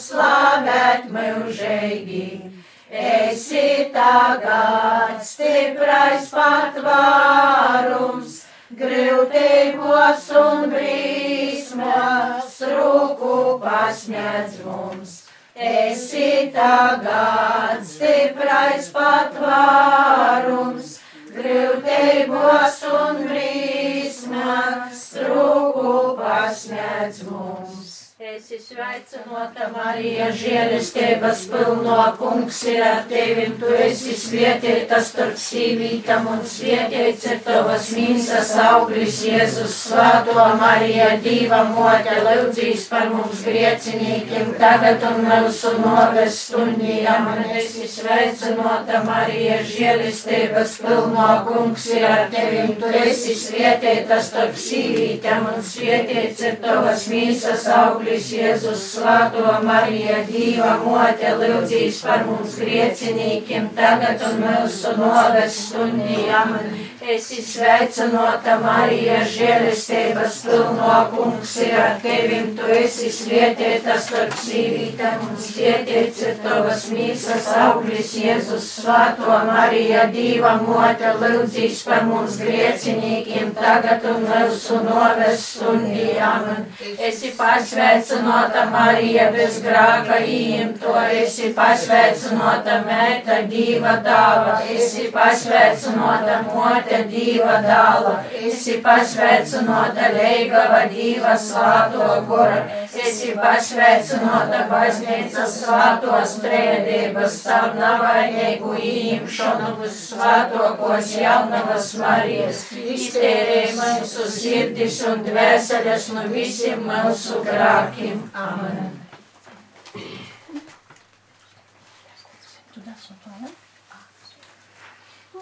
slavēt mūžīgi. Esi tagad stiprais patvārums, grūtībos un brīsmas, rūku pasniedz mums. Esi tagad stiprais patvārums, grūtībos un brīsmas, rūku pasniedz mums. Esi sveicinota Marija, žēlestības pilno kungs ir ar tevi, tu esi svietietā starp sīvītam un svietiets ir tavas mīsas auglis Jēzus svāto Marija, Dīva mote, lūdzīs par mums griecinīkiem, tagad un mūsu noves stundījām, un esi sveicinota Marija, žēlestības pilno kungs ir ar tevi, tu esi svietietā starp sīvītam un svietiets ir tavas mīsas auglis. Jēzus svāto Marija, Dīva mote, lūdzīs par mums griecinīkiem, tagad un mūsu noves stundījām. Esi sveicinota Marija, žēlestības pilno kungs ir ar tevim, tu esi svietietā starp sīvītēm un svietiets ir tavas mīsas auglis, Jēzus svāto Marija, Dīva mote, lūdzīs par mums griecinīkiem, tagad un mūsu noves stundījām. Esi pasveicinota Marija, bez grāka īmto, esi pasveicinota mēta, Dīva dāva, esi pasveicinota mote te dīva dāla, esi pasveicinota leigava dīva svāto gora, esi pasveicinota baznīcas svātos trēdības caur navainīgu īmšanu uz svātokos jaunavas Marijas, iztērē mūsu sirdis un dvēseles no visiem mūsu grākiem. Amen.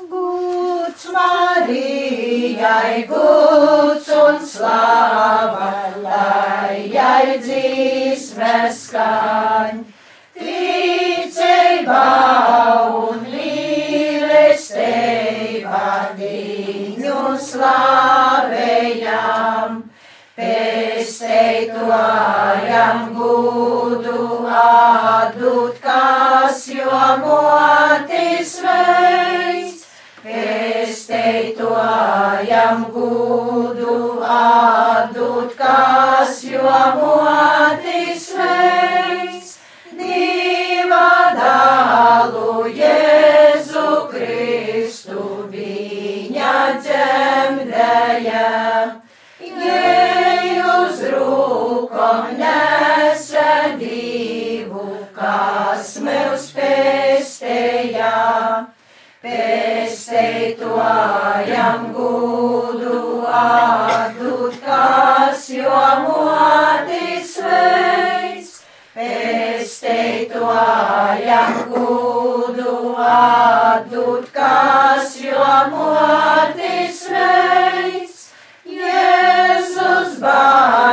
Guds Marijai, guds un slava, lai jai dzīsmes skaņ. Ticība un mīlestība viņu slavējam. Pesteitojam gudu atdūt, kas jo motis veids. Pesteitojam gudu atdūt, kas jo motis veids. Dieva dalu Jēzu Kristu viņa dzemdēja nesa divu, kas meus pestejā. Pestei tuajam gudu atdut, kas jomotis veids. Pestei tuajam gudu atdut, kas jomotis veids.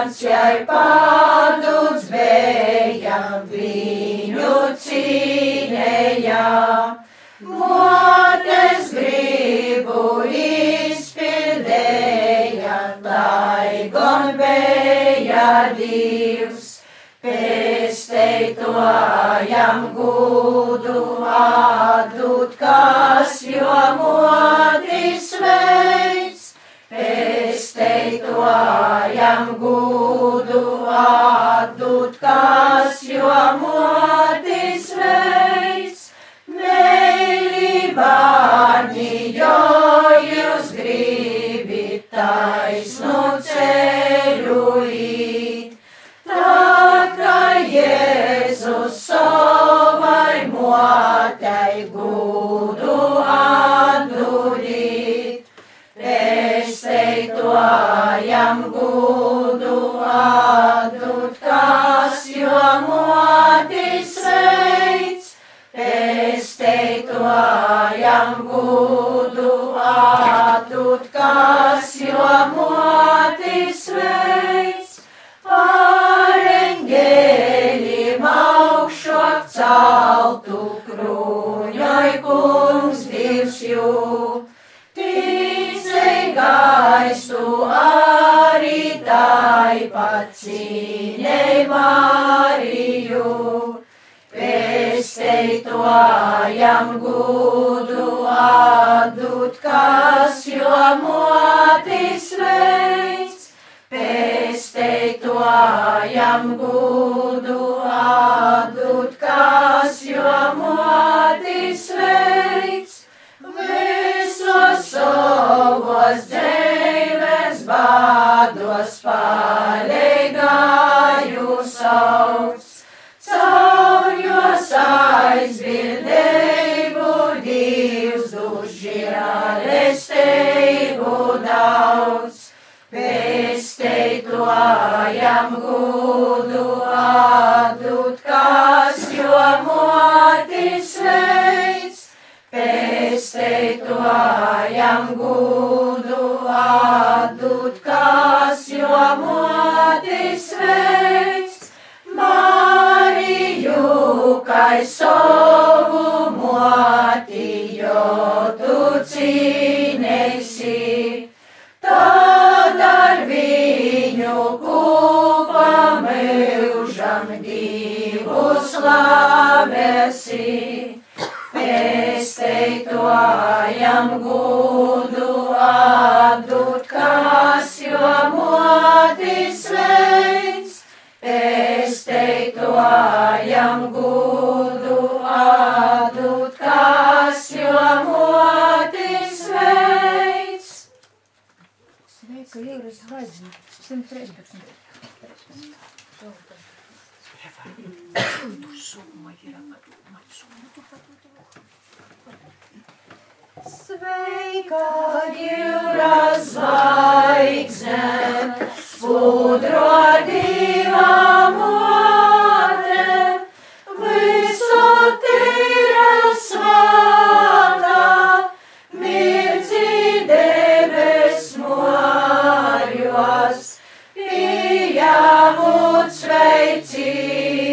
Bērns jai paduds bija, viņu cīnēja. Motes gribu izpildēja, lai gan bija divs. Pēsteitojam gudu atdūt, kas jo Pēsteitojam gudu atdūt, kas jo motis veids. Meilībāņi, jo jūs gribit taisnu ceļu īt. Tā kā Jēzus savai motei pēsteitojam gudu atdūt, kas jo motis veids, pēsteitojam gudu atdūt, kas jo motis gaistu arī tai pacīnei Mariju. Pēsteitojam gudu atdūt, kas jo motis veids. Pēsteitojam gudu atdūt, kas jo motis veids. Pēsteitojam gudu atdūt, kas jo motis veids. Mariju, kai savu moti, jo tu cīnēsi. Tad ar viņu kopā mūžam divu slavesi. Pēsteitojam gudu atdūt, kas jo motis veids. Pēsteitojam gudu atdūt, kas jo motis veids. Sveika, jūras zvaigzne. 113. Sveika, jūras zvaigzne, spudro divā mote, visu tīra svāta, mirci debes mājos, pieņemot sveicīni,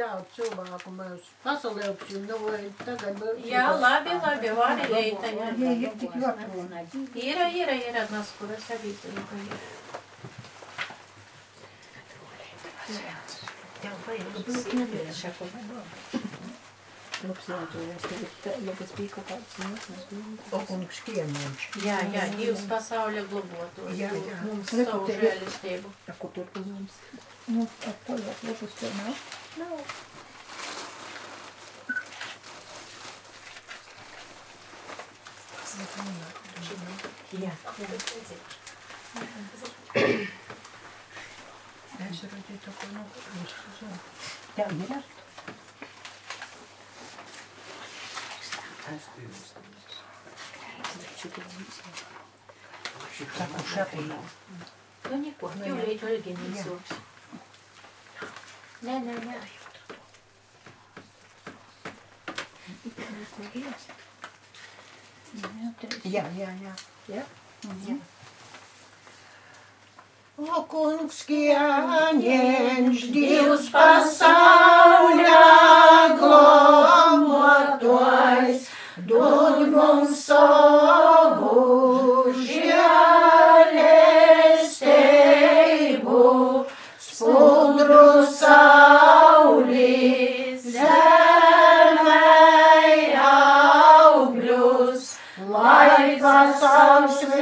daudz cilvēku mēs pasaliepšim, nu vai tagad... Jā, labi, labi, var iet. Ir tik ļoti. Ir, ir, ir одна скоро садится, ну Labas bija kaut kāds nezinu. Un šķienoņš. Jā, jā, divas pasaulio globotos. Jā, jā. Mums savu žēlistību. Ko tur paņems? Nu, atpaliet, labas piemēr. No. Yeah. Дальше вроде такой, ну, Я умерла. Так, ушатый. Ну, не помню, я только не слушаю. Não, não, não. Yeah, yeah, yeah. Yeah. Uhum. Oh, mm-hmm. O kunskianiens Deus passou-lhe como a dois do bom sol. Come, sweet.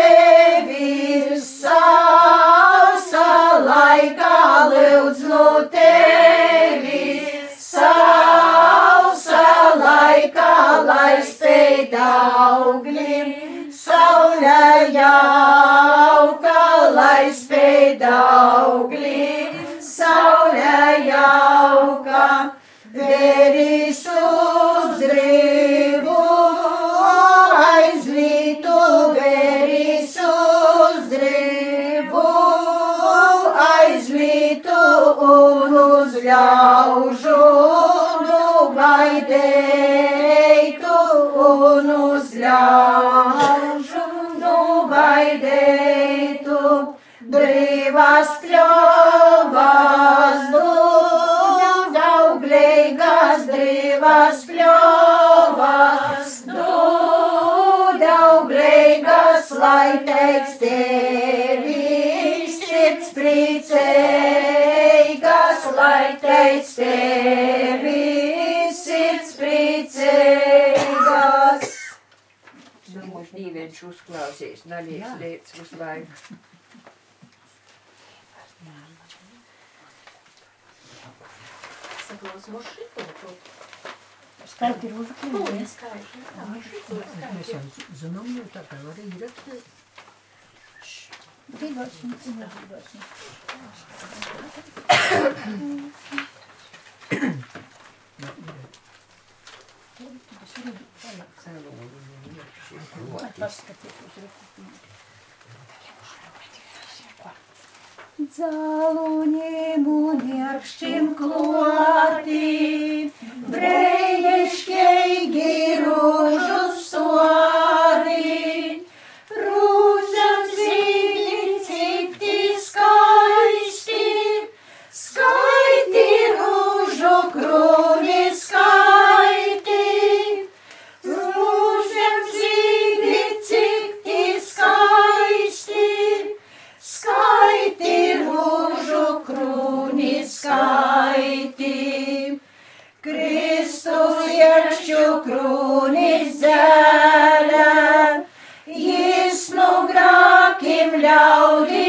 tevi ir sāpes. Dievas pļovas, dūm dauglīgas, Dievas pļovas, dūm dauglīgas, lai teiks tevis sirds prieceigas, lai teiks tevis sirds prieceigas. Nu, mums divi viņš uzklausīs, nalīs lietas uz laiku. согласна. Скажи, русский. Скажи. Заново так говори, директор. Thank you. Dzalūņiem un iekšķim klotī, brēļiškei giružu sorī, rūzam zīmi citi skaisti, skaisti. uz iekšķu krūnis zelē, jis nugrakim ļaudis.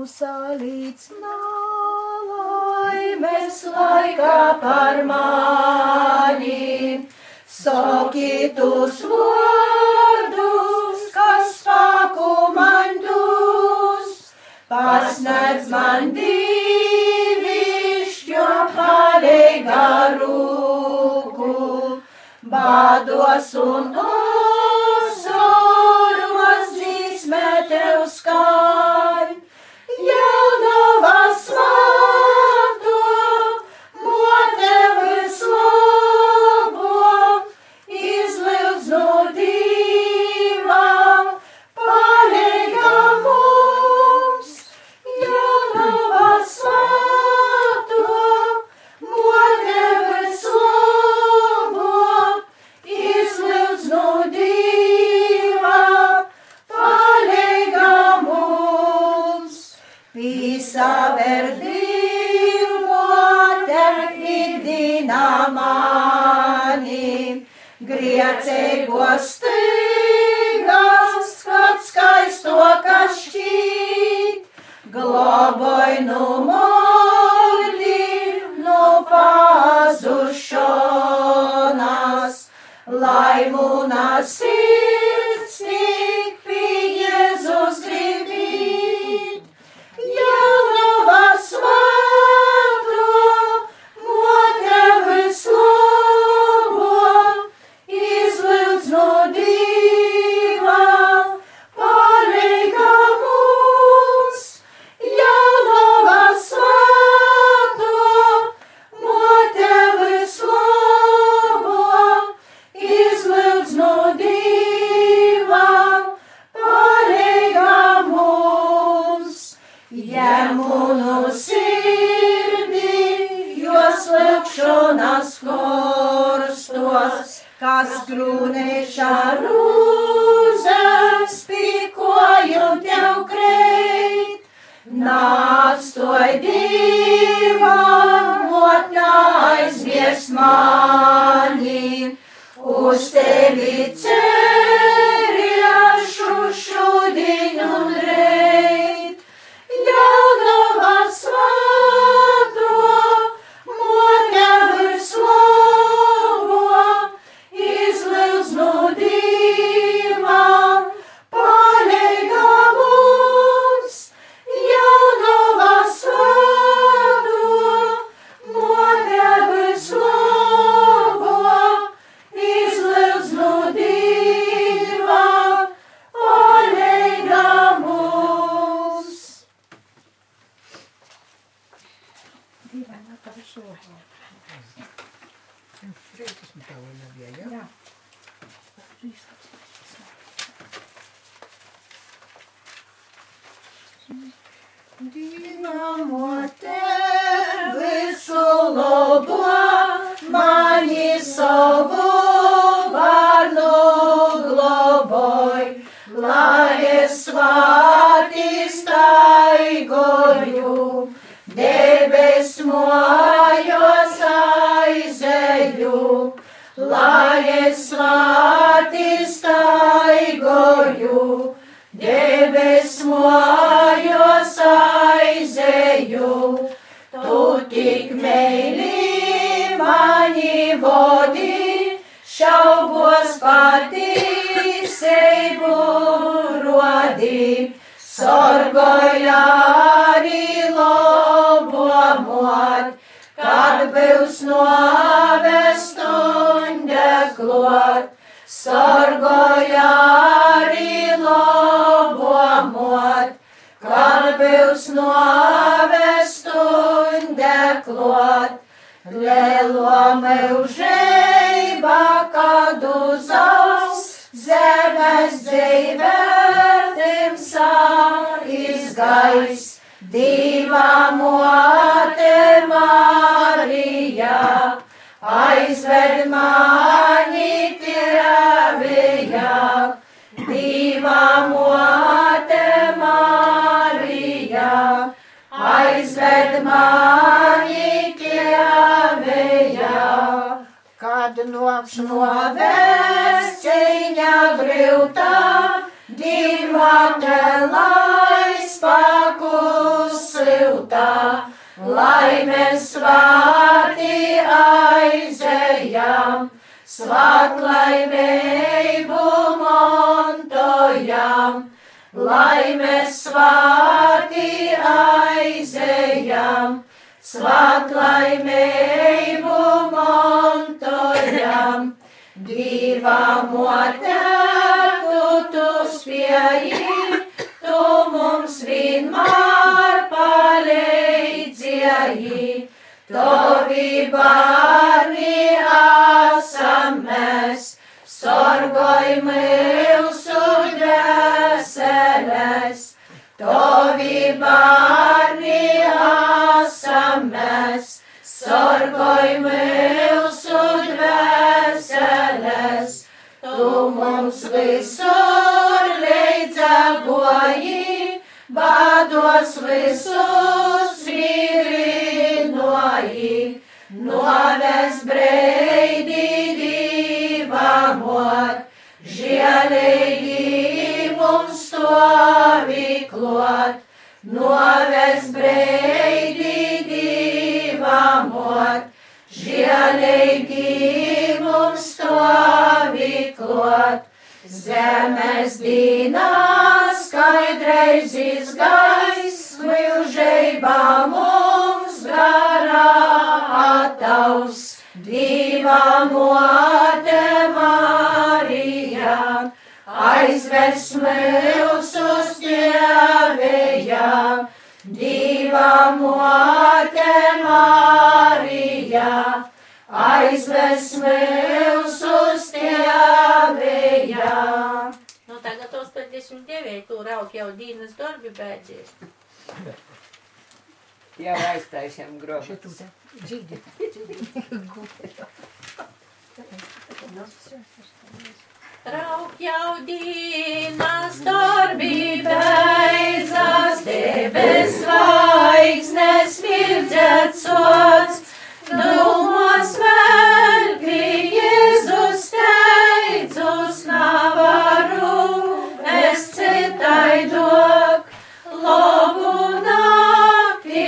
mūsā līdz nalaimes laikā par manim. Sokitus vārdus, kas spāku man dus, pasnēc man divišķo pareiga rūku, bādos un see. Dinamu tevi slobā, mani savu varnu globoj, lai es svāti staigoju, debes mojos aizeju, lai es svāti staigoju, debes mojos aizeju. Stoviklot. Zemes dīnās, skaidreiz izgais, vilžeibā mums garā ataus, divā mote Marija, aizves mūsu stievējā, divā mote Marija aizves mūsu stievējā. Nu, tagad 89, tur aug jau Dīnas darbi beidzies. Jau aiztaisām grobu. Dzīdi. Trauk jau Dīnas darbi beidzas, debes zvaigznes mirdzēt sots, dūmos vēl bija Jēzus steidzus navaru, es citai dok, labu nakti,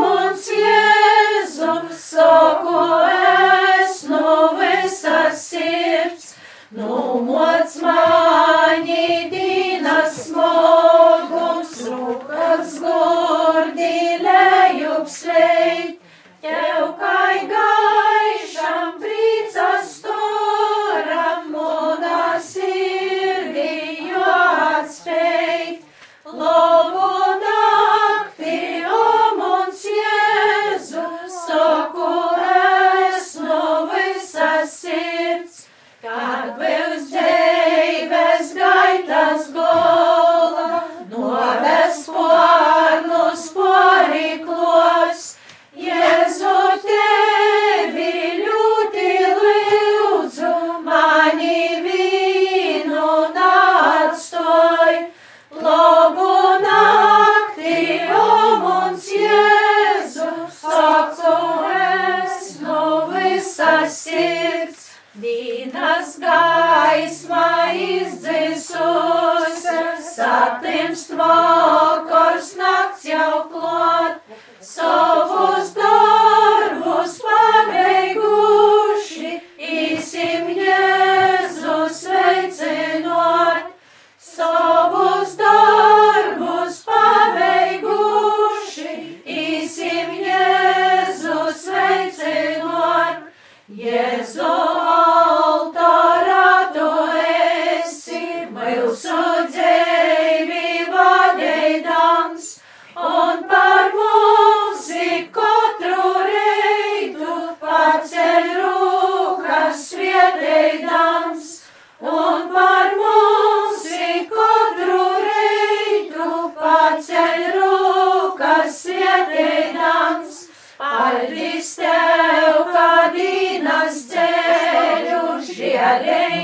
mums Jēzus, saku es no visas sirds. Nu, moc mani dīnas smogums, rūkas gordi lejup sveit, gaisma izdzisusi, satimst vakars nakts jau klāt, savus darbus Paldies tev, kad īnas ceļu žielīgi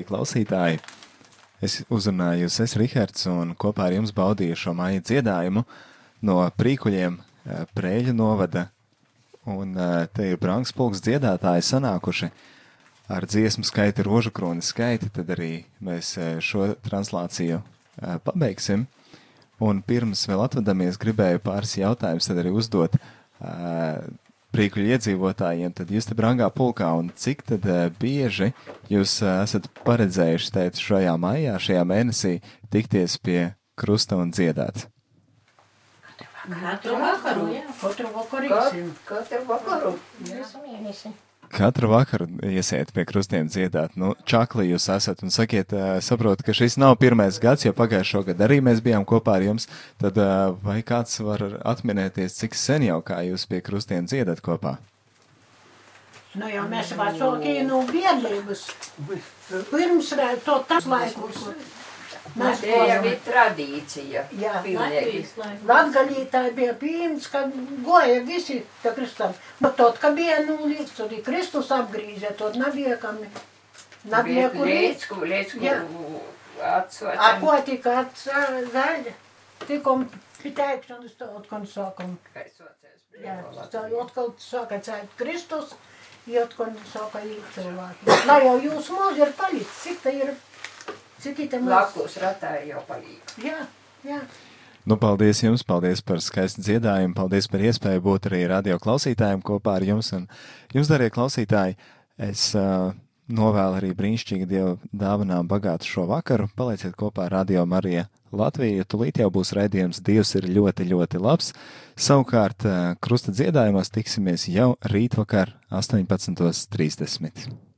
arī klausītāji, es uzrunāju jūs, es Rihards, un kopā ar jums baudīju šo māju dziedājumu no prīkuļiem eh, Prēļu novada, un eh, te ir Branks pulks dziedātāji sanākuši ar dziesmu skaiti rožu kroni skaiti, tad arī mēs eh, šo translāciju pabeigsim. Un pirms vēl atvadamies, gribēju pāris jautājumus tad arī uzdot prīkuļu iedzīvotājiem, tad jūs te brangā pulkā, un cik tad uh, bieži jūs uh, esat paredzējuši tēt šajā maijā, šajā mēnesī tikties pie krusta un dziedāt? Katru vakaru. Katru vakaru. Kat- Katru vakaru. Visu mēnesi. Katru vakaru iesiet pie krustiem dziedāt. Nu, čakli jūs esat un sakiet, uh, saprotu, ka šis nav pirmais gads, jo pagājušo gadu arī mēs bijām kopā ar jums. Tad uh, vai kāds var atminēties, cik sen jau kā jūs pie krustiem dziedat kopā? Nu jau mēs vecākie no biedrības. Pirms to tas laikus. Mēs Tā jau ir tradīcija. Jā. Latgalītāji bija pieņemts, ka goja visi tā kristam. Bet tot, ka bija nulīts, arī Kristus apgrīzē, tot nebija kam. Nebija kur Līdz, līdz. līdz, atsvacam. ko tika atzaļ? Tikom piteikšanas to atkal sākam. Jā, tā atkal sāka cēt Kristus, atkal sāka iet cilvēki. Lai jau jūs mūs ir palicis, cik tā ir, cik mūs. Blakus ratā jau palīk. Jā, jā. Nu, paldies jums, paldies par skaistu dziedājumu, paldies par iespēju būt arī radio klausītājiem kopā ar jums. Un jums, darbie klausītāji, es uh, novēlu arī brīnišķīgi dievu dāvanām bagātu šo vakaru. Palieciet kopā ar Radio Mariju Latviju, jo tulīt jau būs raidījums Dievs ir ļoti, ļoti labs. Savukārt, uh, krusta dziedājumos tiksimies jau rītvakar 18.30.